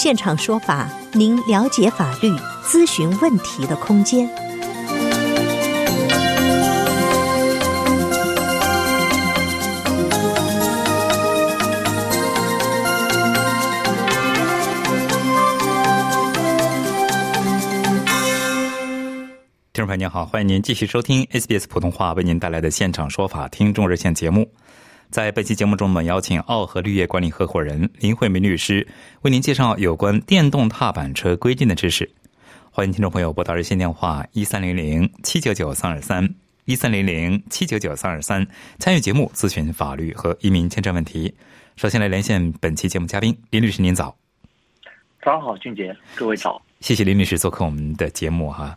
现场说法，您了解法律、咨询问题的空间。听众朋友您好，欢迎您继续收听 SBS 普通话为您带来的现场说法听众热线节目。在本期节目中，我们邀请奥和绿业管理合伙人林慧明律师为您介绍有关电动踏板车规定的知识。欢迎听众朋友拨打热线电话一三零零七九九三二三一三零零七九九三二三参与节目咨询法律和移民签证问题。首先来连线本期节目嘉宾林律师，您早。早上好，俊杰，各位早。谢谢林律师做客我们的节目哈。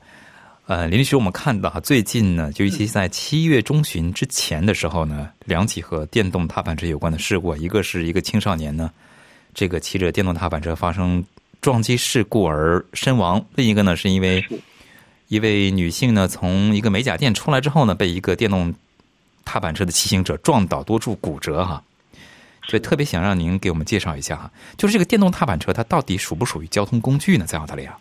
呃，林律师，我们看到哈，最近呢，就尤其在七月中旬之前的时候呢，两起和电动踏板车有关的事故，一个是一个青少年呢，这个骑着电动踏板车发生撞击事故而身亡；另一个呢，是因为一位女性呢，从一个美甲店出来之后呢，被一个电动踏板车的骑行者撞倒，多处骨折哈。所以特别想让您给我们介绍一下哈，就是这个电动踏板车它到底属不属于交通工具呢？在澳大利亚？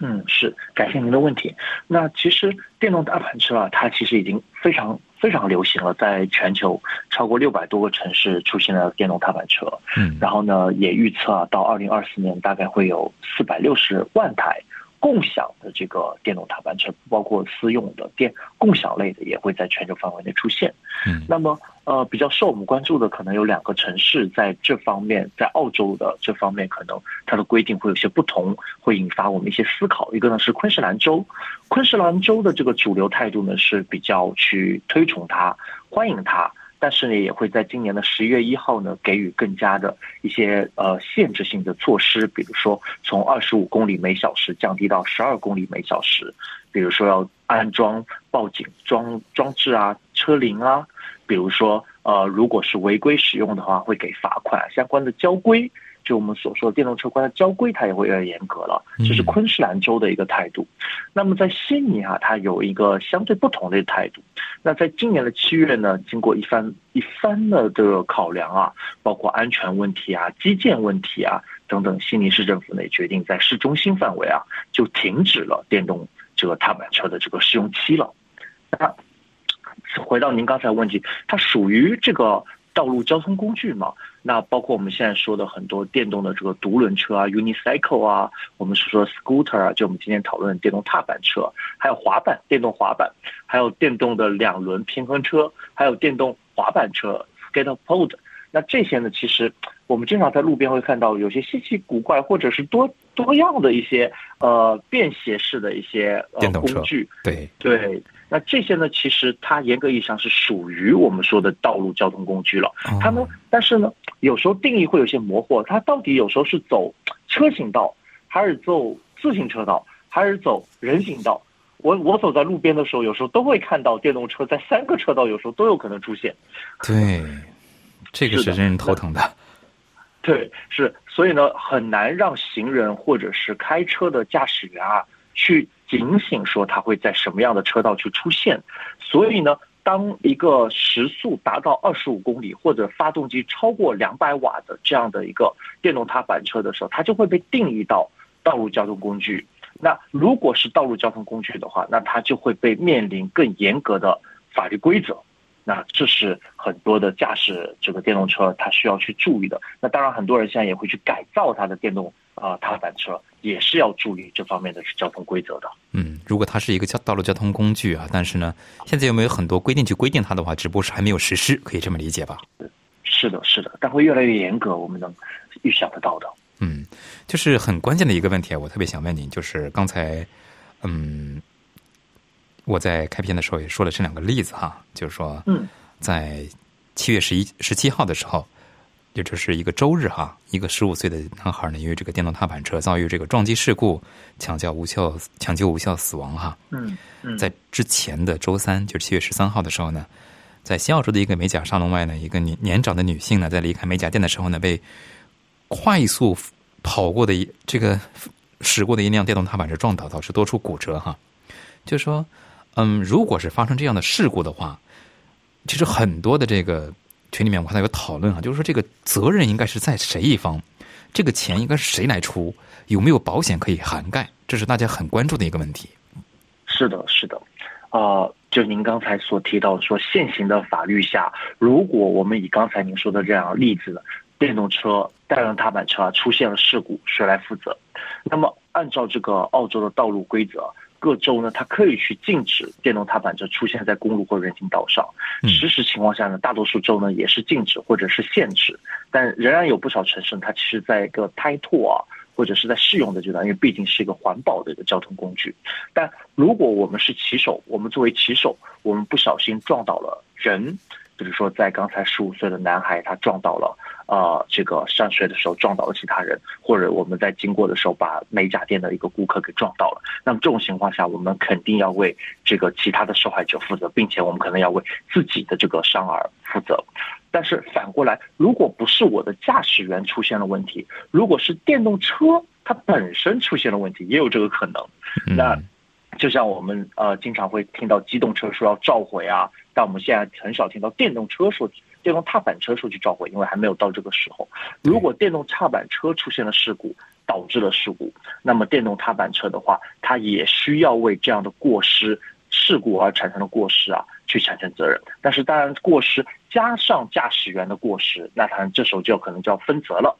嗯，是，感谢您的问题。那其实电动大板车啊，它其实已经非常非常流行了，在全球超过六百多个城市出现了电动踏板车。嗯，然后呢，也预测啊，到二零二四年大概会有四百六十万台。共享的这个电动踏板车，包括私用的电共享类的，也会在全球范围内出现。嗯，那么呃，比较受我们关注的，可能有两个城市在这方面，在澳洲的这方面，可能它的规定会有些不同，会引发我们一些思考。一个呢是昆士兰州，昆士兰州的这个主流态度呢是比较去推崇它，欢迎它。但是呢，也会在今年的十一月一号呢，给予更加的一些呃限制性的措施，比如说从二十五公里每小时降低到十二公里每小时，比如说要安装报警装装置啊、车铃啊，比如说呃，如果是违规使用的话，会给罚款，相关的交规。就我们所说的电动车关的交规，它也会越来越严格了。这是昆士兰州的一个态度。那么在悉尼啊，它有一个相对不同的态度。那在今年的七月呢，经过一番一番的这个考量啊，包括安全问题啊、基建问题啊等等，悉尼市政府呢决定在市中心范围啊就停止了电动这个踏板车的这个试用期了。那回到您刚才问题，它属于这个。道路交通工具嘛，那包括我们现在说的很多电动的这个独轮车啊，unicycle 啊，我们是说 scooter 啊，就我们今天讨论的电动踏板车，还有滑板，电动滑板，还有电动的两轮平衡车，还有电动滑板车 skateboard。那这些呢，其实我们经常在路边会看到有些稀奇古怪或者是多多样的一些呃便携式的一些呃工具，对对。那这些呢，其实它严格意义上是属于我们说的道路交通工具了。它们，但是呢，有时候定义会有些模糊。它到底有时候是走车行道，还是走自行车道，还是走人行道？我我走在路边的时候，有时候都会看到电动车在三个车道，有时候都有可能出现。对，这个是真人头疼的。对，是，所以呢，很难让行人或者是开车的驾驶员啊去。警醒说他会在什么样的车道去出现，所以呢，当一个时速达到二十五公里或者发动机超过两百瓦的这样的一个电动踏板车的时候，它就会被定义到道路交通工具。那如果是道路交通工具的话，那它就会被面临更严格的法律规则。那这是很多的驾驶这个电动车它需要去注意的。那当然，很多人现在也会去改造它的电动啊踏板车。也是要注意这方面的交通规则的。嗯，如果它是一个交道路交通工具啊，但是呢，现在有没有很多规定去规定它的话，只不过是还没有实施，可以这么理解吧？是的，是的，但会越来越严格，我们能预想得到的。嗯，就是很关键的一个问题啊，我特别想问您，就是刚才，嗯，我在开篇的时候也说了这两个例子哈，就是说，嗯，在七月十一十七号的时候，也就是一个周日哈，一个十五岁的男孩呢，因为这个电动踏板车遭遇这个撞击事故，抢救无效抢救无效死亡哈。嗯嗯，在之前的周三，就是七月十三号的时候呢，在新澳洲的一个美甲沙龙外呢，一个年年长的女性呢，在离开美甲店的时候呢，被快速跑过的一这个驶过的一辆电动踏板车撞倒，导致多处骨折哈。就说，嗯，如果是发生这样的事故的话，其实很多的这个。群里面我看到有讨论啊，就是说这个责任应该是在谁一方，这个钱应该是谁来出，有没有保险可以涵盖，这是大家很关注的一个问题。是的，是的，啊，就您刚才所提到说，现行的法律下，如果我们以刚才您说的这样例子，电动车、电动踏板车出现了事故，谁来负责？那么按照这个澳洲的道路规则。各州呢，它可以去禁止电动踏板车出现在公路或人行道上。实时情况下呢，大多数州呢也是禁止或者是限制，但仍然有不少城市，它其实在一个开拓啊，或者是在试用的阶段，因为毕竟是一个环保的一个交通工具。但如果我们是骑手，我们作为骑手，我们不小心撞倒了人，比如说在刚才十五岁的男孩，他撞倒了。呃，这个上学的时候撞到了其他人，或者我们在经过的时候把美甲店的一个顾客给撞到了。那么这种情况下，我们肯定要为这个其他的受害者负责，并且我们可能要为自己的这个伤儿负责。但是反过来，如果不是我的驾驶员出现了问题，如果是电动车它本身出现了问题，也有这个可能。那就像我们呃经常会听到机动车说要召回啊，但我们现在很少听到电动车说。电动踏板车说去召回，因为还没有到这个时候。如果电动踏板车出现了事故，导致了事故，那么电动踏板车的话，它也需要为这样的过失、事故而产生的过失啊，去产生责任。但是，当然过失加上驾驶员的过失，那它这时候就可能就要分责了。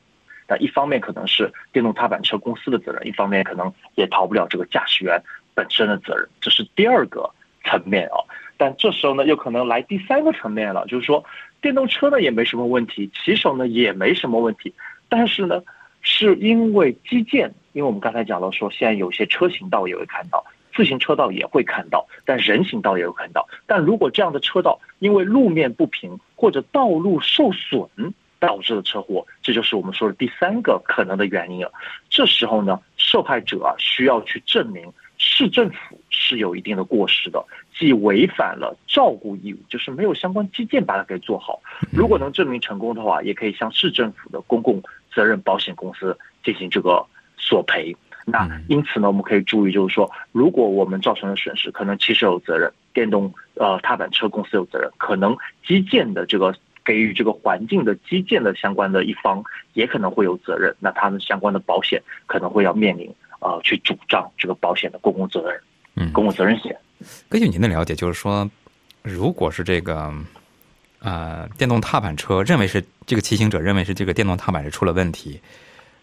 那一方面可能是电动踏板车公司的责任，一方面可能也逃不了这个驾驶员本身的责任。这是第二个层面啊。但这时候呢，又可能来第三个层面了，就是说。电动车呢也没什么问题，骑手呢也没什么问题，但是呢，是因为基建，因为我们刚才讲到说，现在有些车行道也会看到，自行车道也会看到，但人行道也会看到。但如果这样的车道因为路面不平或者道路受损导致的车祸，这就是我们说的第三个可能的原因了。这时候呢，受害者啊需要去证明市政府是有一定的过失的。既违反了照顾义务，就是没有相关基建把它给做好。如果能证明成功的话，也可以向市政府的公共责任保险公司进行这个索赔。那因此呢，我们可以注意，就是说，如果我们造成了损失，可能汽车有责任，电动呃踏板车公司有责任，可能基建的这个给予这个环境的基建的相关的一方也可能会有责任。那他们相关的保险可能会要面临呃去主张这个保险的公共责任，嗯，公共责任险。根据您的了解，就是说，如果是这个，呃，电动踏板车认为是这个骑行者认为是这个电动踏板是出了问题，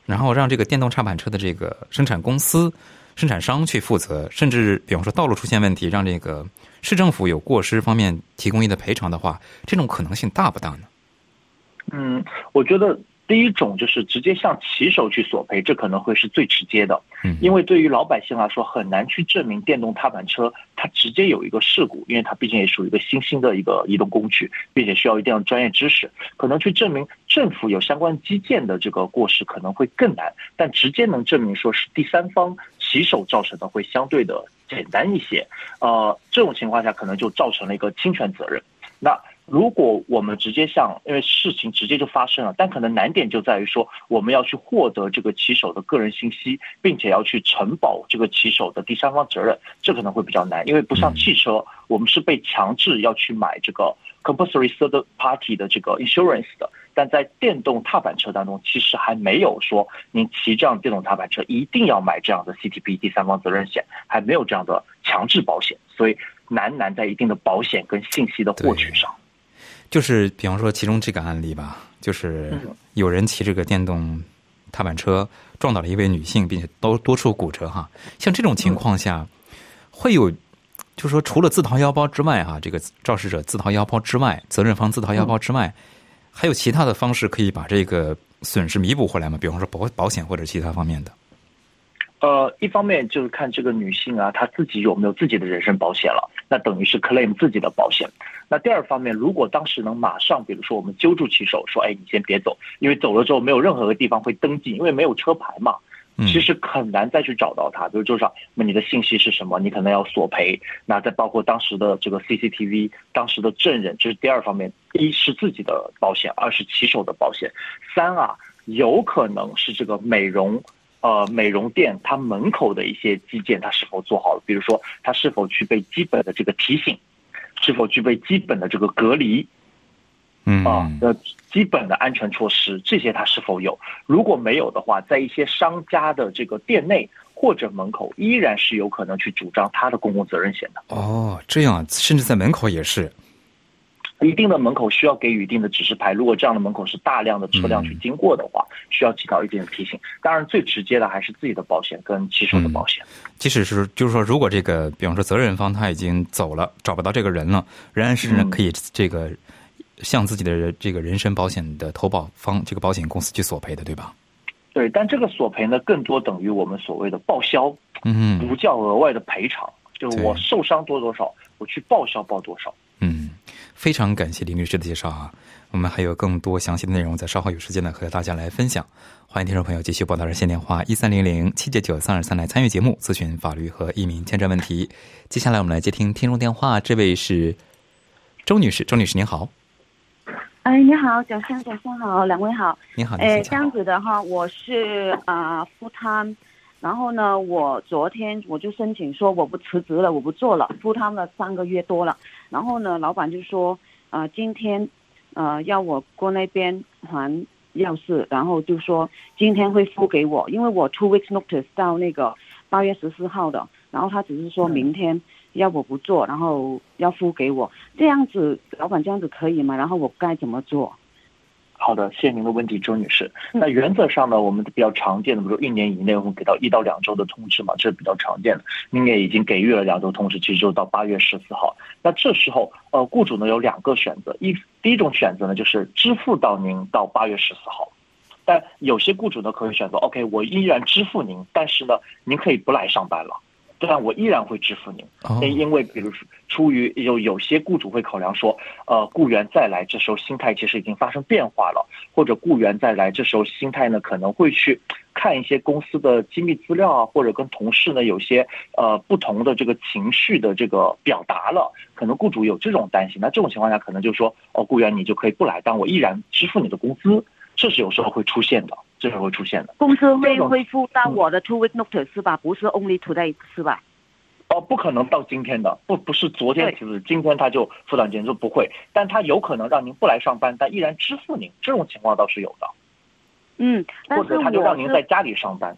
然后让这个电动踏板车的这个生产公司、生产商去负责，甚至比方说道路出现问题，让这个市政府有过失方面提供一的赔偿的话，这种可能性大不大呢？嗯，我觉得。第一种就是直接向骑手去索赔，这可能会是最直接的，因为对于老百姓来说很难去证明电动踏板车它直接有一个事故，因为它毕竟也属于一个新兴的一个移动工具，并且需要一定的专业知识，可能去证明政府有相关基建的这个过失可能会更难，但直接能证明说是第三方骑手造成的会相对的简单一些，呃，这种情况下可能就造成了一个侵权责任，那。如果我们直接向，因为事情直接就发生了，但可能难点就在于说，我们要去获得这个骑手的个人信息，并且要去承保这个骑手的第三方责任，这可能会比较难，因为不像汽车，我们是被强制要去买这个 compulsory third party 的这个 insurance 的，但在电动踏板车当中，其实还没有说您骑这样电动踏板车一定要买这样的 CTP 第三方责任险，还没有这样的强制保险，所以难难在一定的保险跟信息的获取上。就是比方说，其中这个案例吧，就是有人骑这个电动踏板车撞倒了一位女性，并且多多处骨折哈。像这种情况下，会有就是说，除了自掏腰包之外哈，这个肇事者自掏腰包之外，责任方自掏腰包之外，还有其他的方式可以把这个损失弥补回来吗？比方说保保险或者其他方面的。呃，一方面就是看这个女性啊，她自己有没有自己的人身保险了。那等于是 claim 自己的保险。那第二方面，如果当时能马上，比如说我们揪住骑手说，哎，你先别走，因为走了之后没有任何个地方会登记，因为没有车牌嘛。其实很难再去找到他，比如就是说，那你的信息是什么？你可能要索赔。那再包括当时的这个 CCTV，当时的证人，这是第二方面。一是自己的保险，二是骑手的保险。三啊，有可能是这个美容，呃，美容店它门口的一些基建，它是否做好了？比如说，它是否具备基本的这个提醒，是否具备基本的这个隔离？嗯啊，呃，基本的安全措施这些它是否有？如果没有的话，在一些商家的这个店内或者门口，依然是有可能去主张他的公共责任险的。哦，这样，甚至在门口也是。一定的门口需要给予一定的指示牌，如果这样的门口是大量的车辆去经过的话，需要起到一定的提醒。当然，最直接的还是自己的保险跟骑手的保险。即使是就是说，如果这个，比方说责任方他已经走了，找不到这个人了，仍然是可以这个。向自己的这个人身保险的投保方这个保险公司去索赔的，对吧？对，但这个索赔呢，更多等于我们所谓的报销，嗯，不叫额外的赔偿，就是我受伤多多少，我去报销报多少。非常感谢林律师的介绍啊，我们还有更多详细的内容，在稍后有时间呢和大家来分享。欢迎听众朋友继续拨打热线电话一三零零七九九三二三来参与节目，咨询法律和移民签证问题。接下来我们来接听听众电话，这位是周女士，周女士您好。哎，你好，早上早上好，两位好。你好，哎，这样子的哈，我是啊，full time，然后呢，我昨天我就申请说我不辞职了，我不做了，full time 了三个月多了。然后呢，老板就说啊，今天呃要我过那边还钥匙，然后就说今天会付给我，因为我 two weeks notice 到那个八月十四号的，然后他只是说明天。要我不做，然后要付给我，这样子，老板这样子可以吗？然后我该怎么做？好的，谢谢您的问题，周女士。那原则上呢，我们比较常见的，比如说一年以内我们给到一到两周的通知嘛，这是比较常见的。您也已经给予了两周通知，其实就到八月十四号。那这时候，呃，雇主呢有两个选择，一第一种选择呢就是支付到您到八月十四号，但有些雇主呢可以选择，OK，我依然支付您，但是呢，您可以不来上班了。但我依然会支付您，因为比如说出于有有些雇主会考量说，呃，雇员再来这时候心态其实已经发生变化了，或者雇员再来这时候心态呢可能会去看一些公司的机密资料啊，或者跟同事呢有些呃不同的这个情绪的这个表达了，可能雇主有这种担心，那这种情况下可能就说，哦，雇员你就可以不来，但我依然支付你的工资，这是有时候会出现的。这是会出现的，公司会恢复到我的 two week notice 是吧？不是 only today 是吧？哦，不可能到今天的，不不是昨天，就是今天他就付到今天就不会，但他有可能让您不来上班，但依然支付您，这种情况倒是有的。嗯，或者他就让您在家里上班。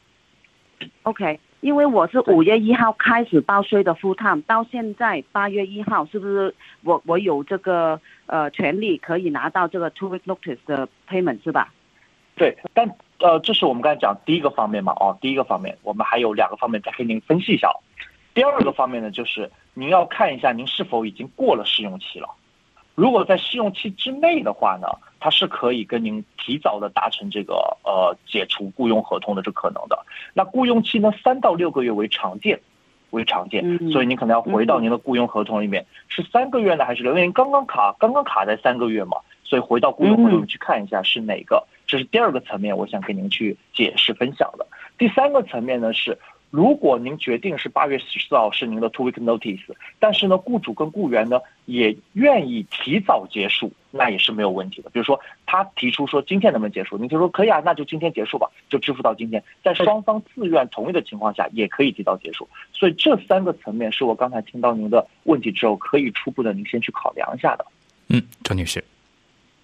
OK，因为我是五月一号开始报税的 full time，到现在八月一号，是不是我我有这个呃权利可以拿到这个 two week notice 的 payment 是吧？对，但。呃，这是我们刚才讲第一个方面嘛，哦，第一个方面，我们还有两个方面再给您分析一下。第二个方面呢，就是您要看一下您是否已经过了试用期了。如果在试用期之内的话呢，它是可以跟您提早的达成这个呃解除雇佣合同的这可能的。那雇佣期呢，三到六个月为常见，为常见，所以您可能要回到您的雇佣合同里面，是三个月呢还是？因为您刚刚卡刚刚卡在三个月嘛，所以回到雇佣合同去看一下是哪个。这是第二个层面，我想跟您去解释分享的。第三个层面呢是，如果您决定是八月十四号是您的 two week notice，但是呢，雇主跟雇员呢也愿意提早结束，那也是没有问题的。比如说，他提出说今天能不能结束，您就说可以啊，那就今天结束吧，就支付到今天。在双方自愿同意的情况下，也可以提早结束。所以这三个层面是我刚才听到您的问题之后，可以初步的您先去考量一下的。嗯，张女士。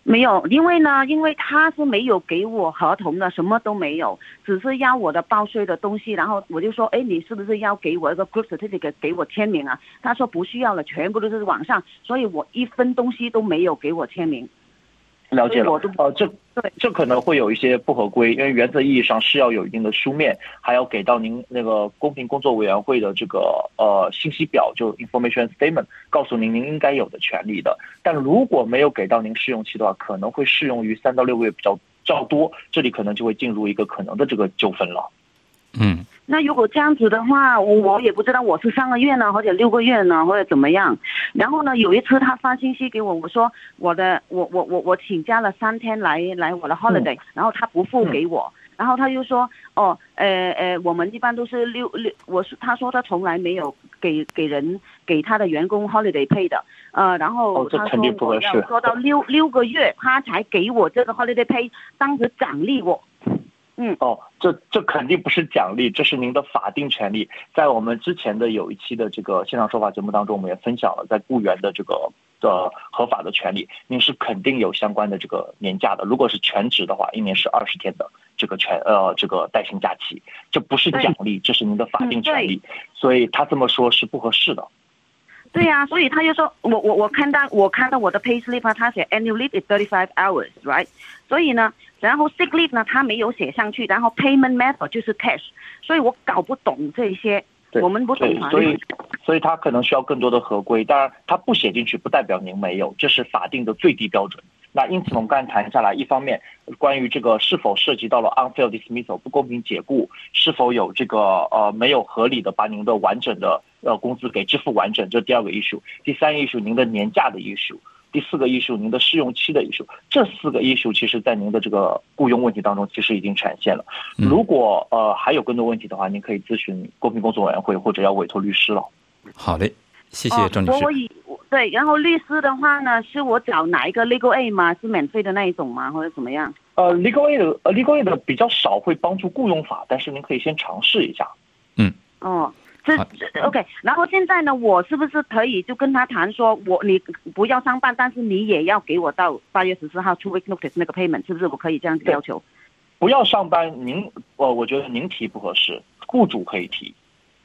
没有，因为呢，因为他是没有给我合同的，什么都没有，只是要我的报税的东西，然后我就说，哎，你是不是要给我一个 group certificate 给我签名啊？他说不需要了，全部都是网上，所以我一分东西都没有给我签名。了解了，呃，这这可能会有一些不合规，因为原则意义上是要有一定的书面，还要给到您那个公平工作委员会的这个呃信息表，就 information statement，告诉您您应该有的权利的。但如果没有给到您试用期的话，可能会适用于三到六个月比较较多，这里可能就会进入一个可能的这个纠纷了。嗯，那如果这样子的话，我也不知道我是三个月呢，或者六个月呢，或者怎么样。然后呢，有一次他发信息给我，我说我的我我我我请假了三天来来我的 holiday，、然后他不付给我，然后他又说哦，呃呃，我们一般都是六六，我是他说他从来没有给给人给他的员工 holiday pay 的，呃，然后他说我要不合适做到六六个月，他才给我这个 holiday pay，当时奖励我。哦，这这肯定不是奖励，这是您的法定权利。在我们之前的有一期的这个现场说法节目当中，我们也分享了在雇员的这个的合法的权利，您是肯定有相关的这个年假的。如果是全职的话，一年是二十天的这个全呃这个带薪假期，这不是奖励，这是您的法定权利。所以他这么说是不合适的。对呀、所以他就说我我我看到我看到我的 pay slip 啊，他写 annual leave is thirty five hours，right？所以呢，然后 sick leave 呢他没有写上去，然后 payment method 就是 cash，所以我搞不懂这些，我们不懂，法律所以。所以他可能需要更多的合规。当然，他不写进去不代表您没有，这是法定的最低标准。那因此，我们刚才谈下来，一方面关于这个是否涉及到了 unfair dismissal 不公平解雇，是否有这个呃没有合理的把您的完整的呃工资给支付完整，这是第二个 issue。第三个 issue 您的年假的 issue。第四个 issue 您的试用期的 issue，这四个 issue 其实在您的这个雇佣问题当中其实已经展现了。嗯如果呃还有更多问题的话，您可以咨询公平工作委员会或者要委托律师了。好嘞，谢谢郑女士。哦我我以对，然后律师的话呢，是我找哪一个 legal aid 吗？是免费的那一种吗？或者怎么样？呃，legal aid 呃 legal aid 比较少会帮助雇佣法，但是您可以先尝试一下。嗯哦，这好这 OK。然后现在呢，我是不是可以就跟他谈说，我你不要上班，但是你也要给我到八月十四号 two week notice 那个 payment，是不是我可以这样子要求？不要上班，您呃，我觉得您提不合适，雇主可以提，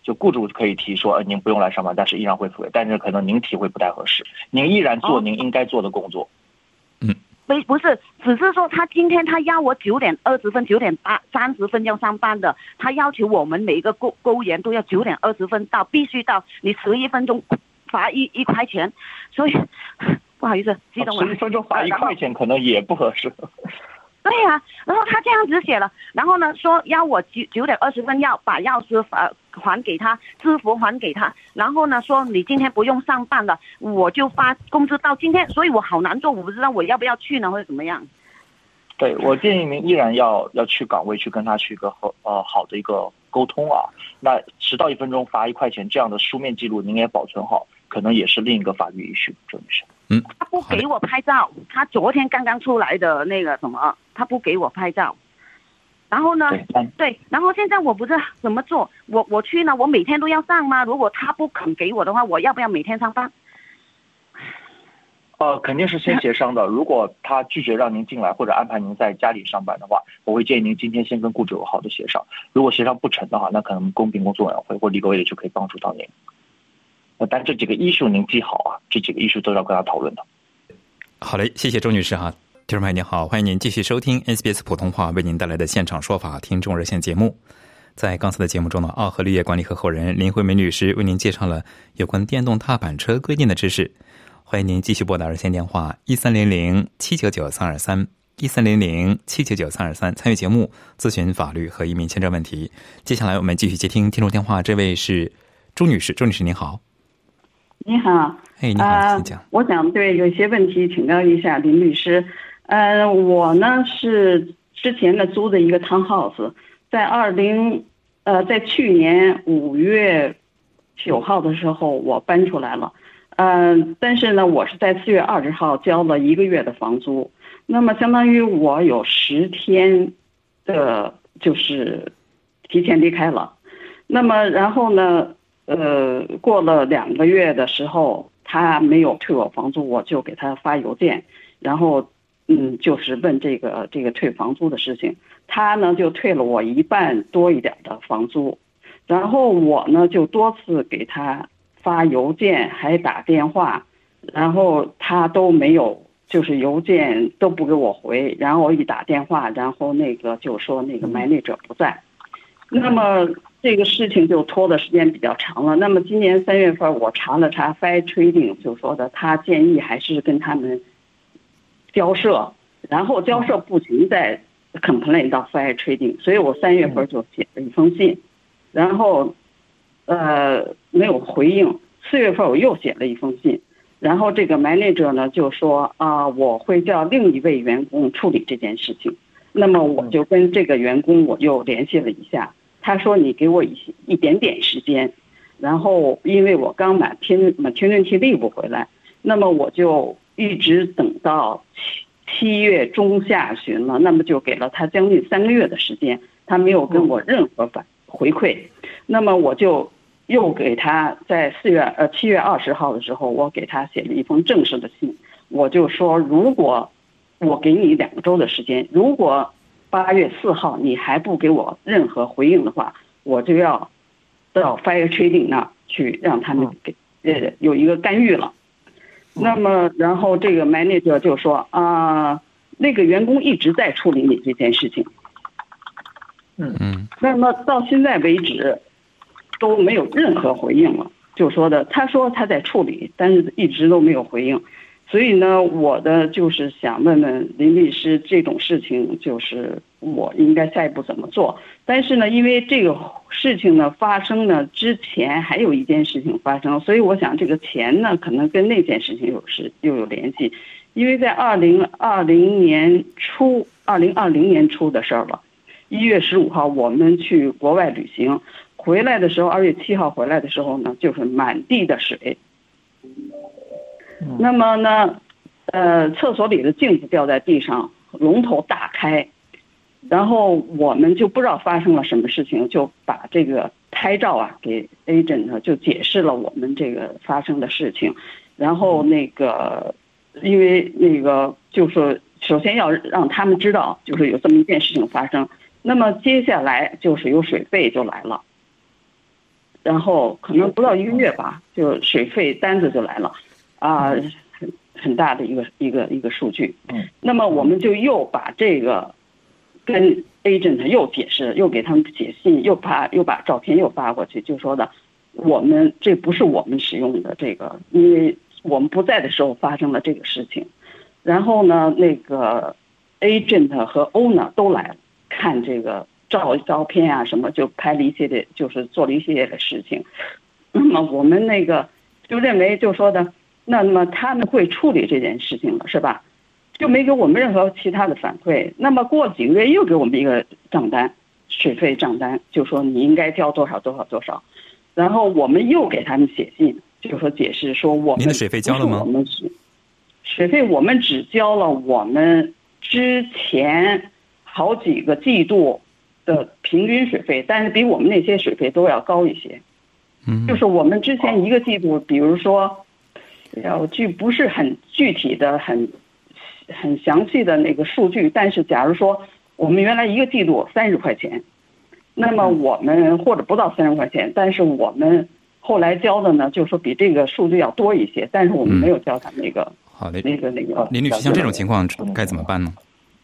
就雇主可以提说，呃，您不用来上班，但是依然会付给，但是可能您提会不太合适，您依然做哦您应该做的工作。不不是，只是说他今天他要我九点二十分、九点八三十分要上班的，他要求我们每一个雇雇员都要九点二十分到，必须到，你迟一分钟罚一一块钱，所以不好意思，激动了。十一分钟罚一块钱可能也不合适。对呀、然后他这样子写了，然后呢说要我九九点二十分要把钥匙呃还给他，支付还给他，然后呢说你今天不用上班了，我就发工资到今天，所以我好难做，我不知道我要不要去呢，或者怎么样。对我建议您依然要要去岗位去跟他去一个和呃好的一个沟通啊。那迟到一分钟罚一块钱这样的书面记录您也保存好，可能也是另一个法律 issue，郑女士。他不给我拍照，他昨天刚刚出来的那个什么，他不给我拍照。然后呢，对，然后现在我不知道怎么做，我我去呢，我每天都要上吗？如果他不肯给我的话，我要不要每天上班？呃，肯定是先协商的。如果他拒绝让您进来或者安排您在家里上班的话，我会建议您今天先跟雇主有好的协商。如果协商不成的话，那可能公平工作委员会或立委就可以帮助到您。呃，但这几个 issue 您记好啊，这几个 issue 都要跟他讨论的。好嘞，谢谢周女士哈。听众朋友您好，欢迎您继续收听 SBS 普通话为您带来的现场说法听众热线节目。在刚才的节目中呢，奥和绿业管理合伙人林慧梅律师为您介绍了有关电动踏板车规定的知识。欢迎您继续拨打热线电话一三零零七九九三二三一三零零七九九三二三参与节目咨询法律和移民签证问题。接下来我们继续接听听众电话，这位是朱女士，朱女士您好，你好，哎，你好，呃请讲。我想对有些问题请教一下林律师。呃，我呢是之前呢租的一个 townhouse，在二零呃在去年五月九号的时候我搬出来了，嗯、但是呢我是在四月二十号交了一个月的房租，那么相当于我有十天的，就是提前离开了。那么然后呢，呃，过了两个月的时候，他没有退我房租，我就给他发邮件，然后嗯，就是问这个这个退房租的事情，他呢就退了我一半多一点的房租，然后我呢就多次给他发邮件，还打电话，然后他都没有，就是邮件都不给我回，然后我一打电话，然后那个就说那个买那者不在，那么这个事情就拖的时间比较长了。那么今年三月份我查了查，fi Trading 就说的，他建议还是跟他们交涉，然后交涉不行再 complain 到 Fair Trading，所以我三月份就写了一封信。然后，呃，没有回应。四月份我又写了一封信，然后这个 manager 呢就说啊，我会叫另一位员工处理这件事情。那么我就跟这个员工我又联系了一下，他说你给我一些一点点时间，然后因为我刚满天满天任期 leave 回来，那么我就一直等到七七月中下旬了，那么就给了他将近三个月的时间，他没有跟我任何反回馈，那么我就又给他在四月呃七月二十号的时候，我给他写了一封正式的信，我就说如果。我给你两个周的时间，如果八月四号你还不给我任何回应的话，我就要到 Fire Trading 那去让他们给呃有一个干预了。那么，然后这个 manager 就说啊，那个员工一直在处理你这件事情。嗯嗯。那么到现在为止都没有任何回应了，就说的他说他在处理，但是一直都没有回应。所以呢，我的就是想问问林律师，这种事情就是我应该下一步怎么做？但是呢，因为这个事情呢发生呢之前还有一件事情发生，所以我想这个钱呢可能跟那件事情有是又有联系，因为在二零二零年初，二零二零年初的事儿了，一月十五号我们去国外旅行，回来的时候，二月七号回来的时候呢，就是满地的水。那么呢，呃，厕所里的镜子掉在地上，龙头大开，然后我们就不知道发生了什么事情，就把这个拍照啊给 agent 就解释了我们这个发生的事情，然后那个，因为那个就是首先要让他们知道，就是有这么一件事情发生，那么接下来就是有水费就来了，然后可能不到一个月吧，就水费单子就来了。啊，很很大的一个一个一个数据。嗯，那么我们就又把这个跟 agent 又解释，又给他们写信，又把又把照片又发过去，就说的我们这不是我们使用的这个，因为我们不在的时候发生了这个事情。然后呢，那个 agent 和 owner 都来看这个照照片啊，什么就拍了一些的，就是做了一系列的事情。那么我们那个就认为就说的。那么他们会处理这件事情了，是吧？就没给我们任何其他的反馈。那么过几个月又给我们一个账单，水费账单，就说你应该交多少多少多少。然后我们又给他们写信，就说解释说我们您的水费交了吗？我们是水费，我们只交了我们之前好几个季度的平均水费，但是比我们那些水费都要高一些。嗯，就是我们之前一个季度，比如说。要具不是很具体的、很很详细的那个数据，但是假如说我们原来一个季度三十块钱，那么我们或者不到三十块钱，但是我们后来交的呢，就是说比这个数据要多一些，但是我们没有交他那个好的那个那个。林女士，像这种情况该怎么办呢？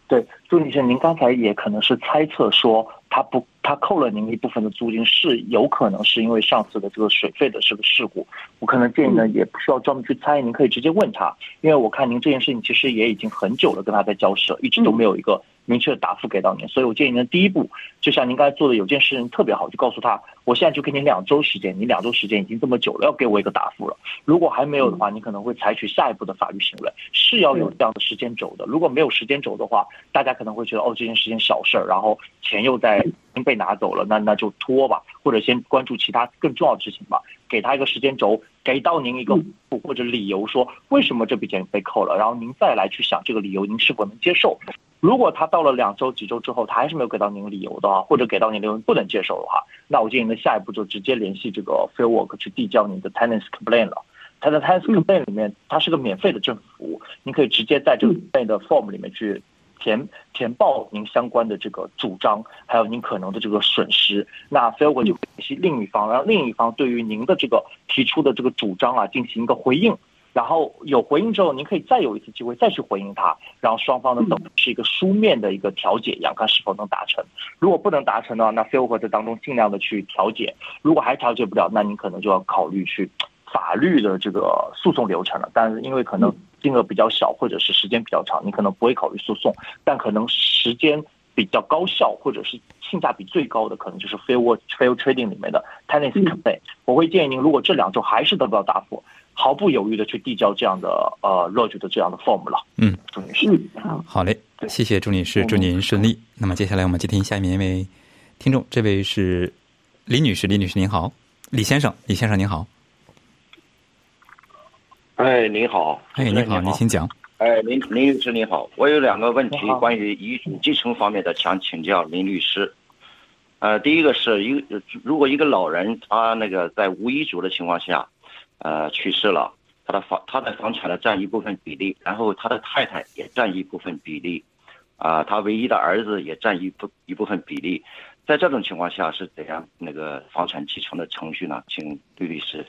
对，朱女士，您刚才也可能是猜测说他不。他扣了您一部分的租金，是有可能是因为上次的这个水费的这个事故。我可能建议呢，也不需要专门去猜，您可以直接问他，因为我看您这件事情其实也已经很久了，跟他在交涉，一直都没有一个明确的答复给到您。所以我建议您，第一步就像您刚才做的，有件事情特别好，就告诉他，我现在就给你两周时间，你两周时间已经这么久了，要给我一个答复了。如果还没有的话，你可能会采取下一步的法律行为，是要有这样的时间轴的。如果没有时间轴的话，大家可能会觉得哦，这件事情小事儿，然后钱又在。被拿走了，那那就拖吧，或者先关注其他更重要的事情吧。给他一个时间轴，给到您一个或者理由，说为什么这笔钱被扣了，然后您再来去想这个理由，您是否能接受？如果他到了两周、几周之后，他还是没有给到您理由的话，或者给到您理由不能接受的话，那我建议呢，下一步就直接联系这个 Fair Work 去递交您的 Tenants Complaint 了。他在 Tenants Complaint 里面，它是个免费的政府服务，您可以直接在这个 Complaint 的 Form 里面去。填填报您相关的这个主张，还有您可能的这个损失，那 f a i l 就联系另一方，然后另一方对于您的这个提出的这个主张啊进行一个回应，然后有回应之后，您可以再有一次机会再去回应他，然后双方呢等是一个书面的一个调解一样，看是否能达成。如果不能达成的话，那 f a i l 在当中尽量的去调解，如果还调解不了，那您可能就要考虑去法律的这个诉讼流程了。但是因为可能。金额比较小，或者是时间比较长，你可能不会考虑诉讼，但可能时间比较高效或者是性价比最高的，可能就是 fair fair trading 里面的 tenancy cafe。我会建议您，如果这两周还是得不到答复，毫不犹豫的去递交这样的呃 lodge 的这样的 form 了。嗯，朱女士。嗯，好，好嘞，谢谢朱女士，祝您顺利。那么接下来我们接听下面一位听众，这位是李女士，李女士您好，李先生，李先生您好，哎，您好，哎，您好，您请讲。哎，林林律师您好，我有两个问题关于遗嘱继承方面的，想请教林律师。呃，第一个是一个，如果一个老人他那个在无遗嘱的情况下，呃，去世了，他的房他的房产呢占一部分比例，然后他的太太也占一部分比例，啊、他唯一的儿子也占一部一部分比例，在这种情况下是怎样那个房产继承的程序呢？请吕律师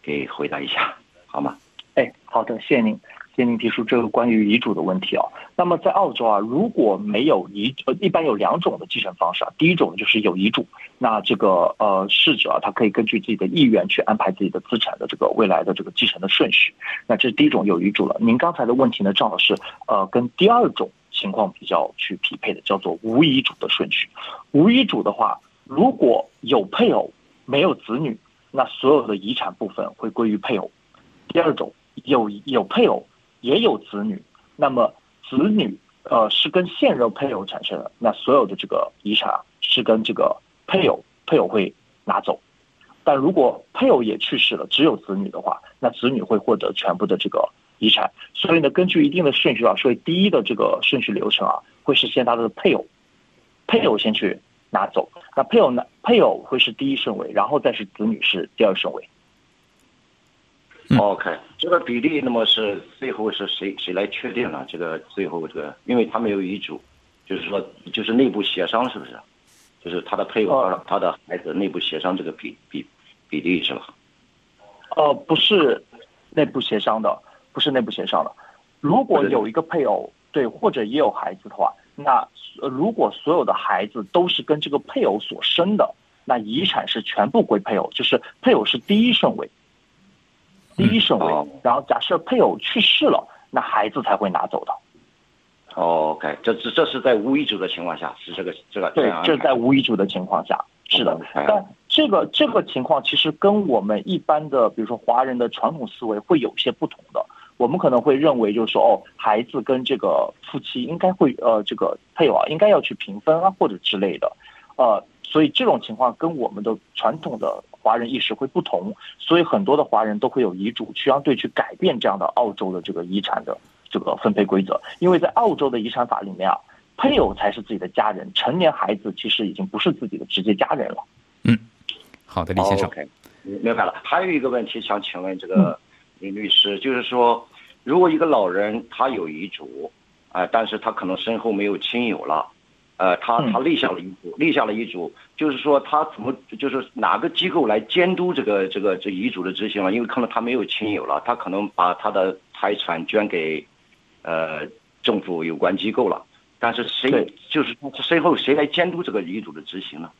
给回答一下，好吗？哎，好的，谢谢您，谢谢您提出这个关于遗嘱的问题啊。那么在澳洲啊，如果没有遗，呃，一般有两种的继承方式啊。第一种就是有遗嘱，那这个呃逝者啊，他可以根据自己的意愿去安排自己的资产的这个未来的这个继承的顺序。那这是第一种有遗嘱了。您刚才的问题呢，正好是呃跟第二种情况比较去匹配的，叫做无遗嘱的顺序。无遗嘱的话，如果有配偶没有子女，那所有的遗产部分会归于配偶。第二种有有配偶也有子女，那么子女呃是跟现任配偶产生的，那所有的这个遗产是跟这个配偶配偶会拿走。但如果配偶也去世了，只有子女的话，那子女会获得全部的这个遗产。所以呢，根据一定的顺序啊，所以第一的这个顺序流程啊，会是先他的配偶，配偶先去拿走，那配偶呢，配偶会是第一顺位，然后再是子女是第二顺位。嗯 OK，这个比例那么是最后是谁谁来确定呢？这个最后这个，因为他没有遗嘱，就是说就是内部协商是不是？就是他的配偶他的孩子内部协商这个比比比例是吧？呃，不是内部协商的，不是内部协商的。如果有一个配偶，对，或者也有孩子的话，那呃如果所有的孩子都是跟这个配偶所生的，那遗产是全部归配偶，就是配偶是第一顺位，第一顺位。哦然后假设配偶去世了，那孩子才会拿走的。OK，这这这是在无遗嘱的情况下是这个这个对这是在无遗嘱的情况下，是的。但这个这个情况其实跟我们一般的，比如说华人的传统思维会有些不同的。我们可能会认为，就是说，哦，孩子跟这个夫妻应该会，呃，这个配偶啊，应该要去平分啊，或者之类的，呃，所以这种情况跟我们的传统的华人意识会不同，所以很多的华人都会有遗嘱，去相对去改变这样的澳洲的这个遗产的这个分配规则，因为在澳洲的遗产法里面啊，配偶才是自己的家人，成年孩子其实已经不是自己的直接家人了。嗯好的，李先生，OK，明白了。还有一个问题想请问这个林律师，就是说，如果一个老人他有遗嘱，啊、但是他可能身后没有亲友了，呃，他嗯他立下了遗嘱，立下了遗嘱，就是说他怎么就是哪个机构来监督这个这个这遗嘱的执行了？因为可能他没有亲友了，他可能把他的财产捐给呃政府有关机构了，但是谁就是他身后谁来监督这个遗嘱的执行呢？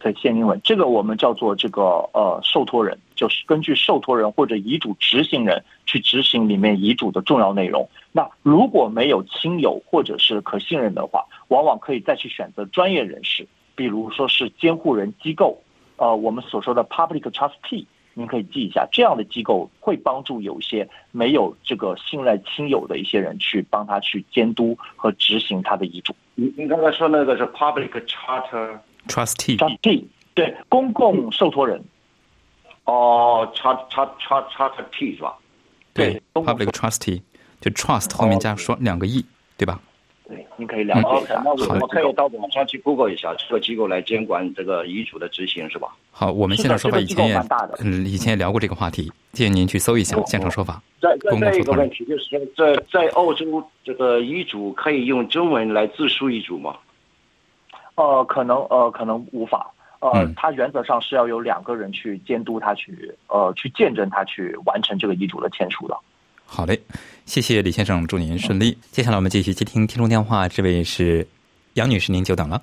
对，现英文这个我们叫做这个呃受托人，就是根据受托人或者遗嘱执行人去执行里面遗嘱的重要内容。那如果没有亲友或者是可信任的话，往往可以再去选择专业人士，比如说是监护人机构，呃，我们所说的 public trustee，您可以记一下，这样的机构会帮助有一些没有这个信赖亲友的一些人去帮他去监督和执行他的遗嘱。您您刚才说那个是 public charter。trustee，trustee 对公共受托人。哦，叉叉叉叉叉 T 是吧？对，public trustee，就 trust 后面加双两个 e，对吧？对，您可以了解一下。那我好的我可以到网上去 Google 一下这个机构来监管这个遗嘱的执行是吧？好，我们现场说法以前也蛮大的嗯以前也聊过这个话题，建议您去搜一下哦现场说法。再再一个问题就是说，在在澳洲这个遗嘱可以用中文来自述遗嘱吗？呃，可能呃可能无法。呃嗯，它原则上是要有两个人去监督他去呃去见证他去完成这个遗嘱的签署的。好嘞，谢谢李先生，祝您顺利。接下来我们继续接听听众电话，这位是杨女士，您久等了。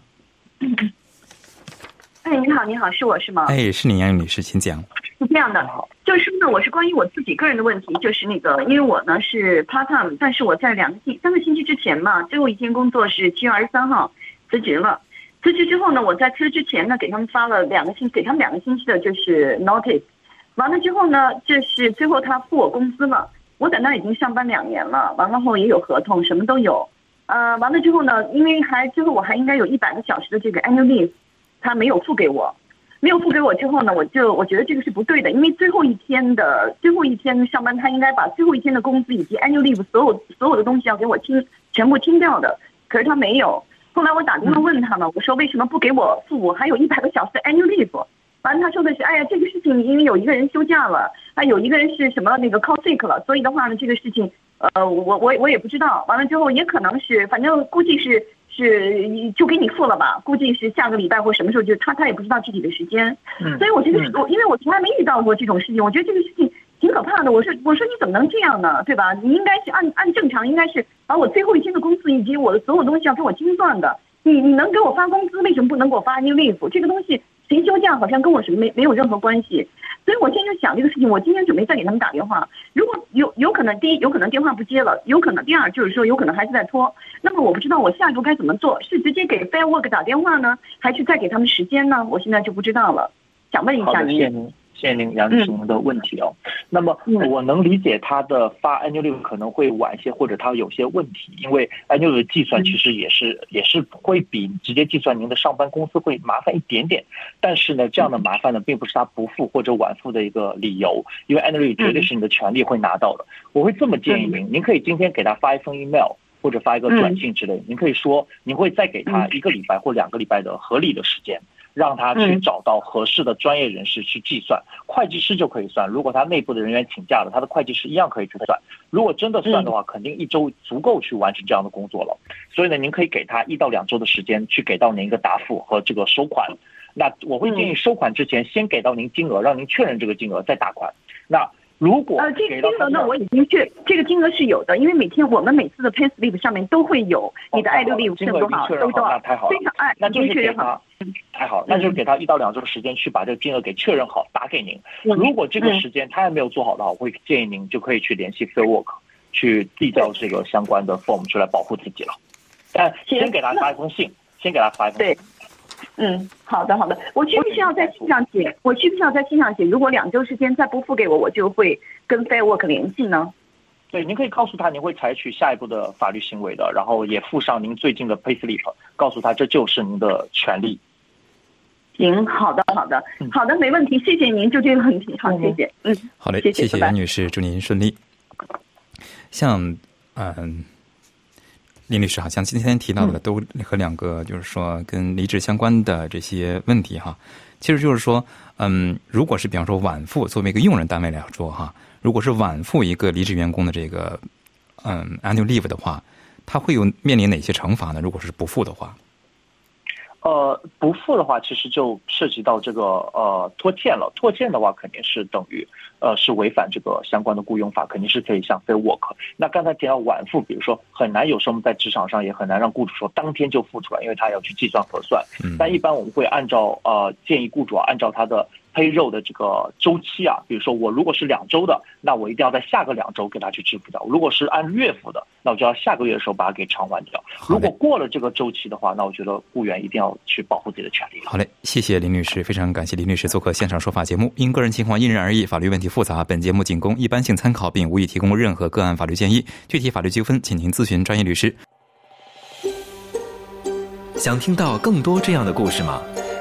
哎，你好，你好，是我是吗？哎，是您，杨女士，请讲。是这样的，就是说呢，我是关于我自己个人的问题，就是那个，因为我呢是 part time，但是我在两个星三个星期之前嘛，最后一天工作是七月二十三号，辞职了。辞职之后呢，我在辞职之前呢，给他们发了两个星，给他们两个星期的就是 notice。完了之后呢，就是最后他付我工资了。我在那已经上班两年了，完了后也有合同，什么都有。呃，完了之后呢，因为还最后我还应该有一百个小时的这个 annual leave，他没有付给我。没有付给我之后呢，我就我觉得这个是不对的，因为最后一天的最后一天上班，他应该把最后一天的工资以及 annual leave 所有所有的东西要给我清全部清掉的。可是他没有。后来我打电话问他了，我说为什么不给我付？我还有一百个小时的 annual leave。完了他说的是，哎呀，这个事情因为有一个人休假了，啊，有一个人是什么那个 call sick 了，所以的话呢，这个事情，呃，我我我也不知道。完了之后也可能是，反正估计是是就给你付了吧，估计是下个礼拜或什么时候，就他他也不知道具体的时间。嗯。所以我觉得我因为我从来没遇到过这种事情，我觉得这个事情挺可怕的。我说我说你怎么能这样呢？对吧？你应该是按按正常，应该是把我最后一天的工资以及我的所有东西要给我清算的。你你能给我发工资，为什么不能给我发 new leave？这个东西。谁休假好像跟我是没没有任何关系，所以我现在就想这个事情，我今天准备再给他们打电话。如果有有可能，第一有可能电话不接了，有可能第二就是说有可能还是在拖。那么我不知道我下一步该怎么做，是直接给 Fair Work 打电话呢，还是再给他们时间呢？我现在就不知道了，想问一下您。谢谢您杨女士的问题哦。那么我能理解他的发 annual 可能会晚一些，或者他有些问题，因为 annual 的计算其实也是也是会比直接计算您的上班工资会麻烦一点点。但是呢，这样的麻烦呢，并不是他不付或者晚付的一个理由，因为 annual 绝对是你的权利会拿到的。我会这么建议您，您可以今天给他发一封 email 或者发一个短信之类，您可以说您会再给他一个礼拜或两个礼拜的合理的时间。让他去找到合适的专业人士去计算，会计师就可以算。如果他内部的人员请假了，他的会计师一样可以去算。如果真的算的话，肯定一周足够去完成这样的工作了。所以呢，您可以给他一到两周的时间去给到您一个答复和这个收款。那我会建议收款之前先给到您金额，让您确认这个金额再打款。那。如果呃，这个金额呢，我已经确这个金额是有的，因为每天我们每次的 pay slip 上面都会有你的 annual leave 是多少，都多少，非常哎，那就是给他太好，那就是给他一到两周的时间去把这个金额给确认好，打给您。如果这个时间他还没有做好的话，我会建议您就可以去联系 fair work 去递交这个相关的 form 出来保护自己了。但先给他发一封信，先给他发一封信。嗯，好的好的，我需不需要在信上写？我需不需要在信上写？如果两周时间再不付给我，我就会跟 Fair Work 联系呢？对，您可以告诉他您会采取下一步的法律行为的，然后也附上您最近的 Payslip，告诉他这就是您的权利。行，好的好的好的，没问题，谢谢您，就这个问题，好，谢谢，嗯，好嘞，谢谢杨女士，祝您顺利。像嗯。林律师好，像今天提到的，都和两个就是说跟离职相关的这些问题哈，其实就是说，嗯，如果是比方说晚付，作为一个用人单位来说哈，如果是晚付一个离职员工的这个嗯 annual leave 的话，他会有面临哪些惩罚呢？如果是不付的话？呃，不付的话，其实就涉及到这个呃拖欠了。拖欠的话，肯定是等于呃是违反这个相关的雇佣法，肯定是可以向 fair work。那刚才提到晚付，比如说很难，有时候我们在职场上也很难让雇主说当天就付出来，因为他要去计算核算。但一般我们会按照呃建议雇主按照他的。黑肉的这个周期啊，比如说我如果是两周的，那我一定要在下个两周给他去支付掉；如果是按月付的，那我就要下个月的时候把它给偿还掉。如果过了这个周期的话，那我觉得雇员一定要去保护自己的权利。好嘞，谢谢林律师，非常感谢林律师做客现场说法节目。因个人情况因人而异，法律问题复杂，本节目仅供一般性参考，并无意提供任何个案法律建议。具体法律纠纷，请您咨询专业律师。想听到更多这样的故事吗？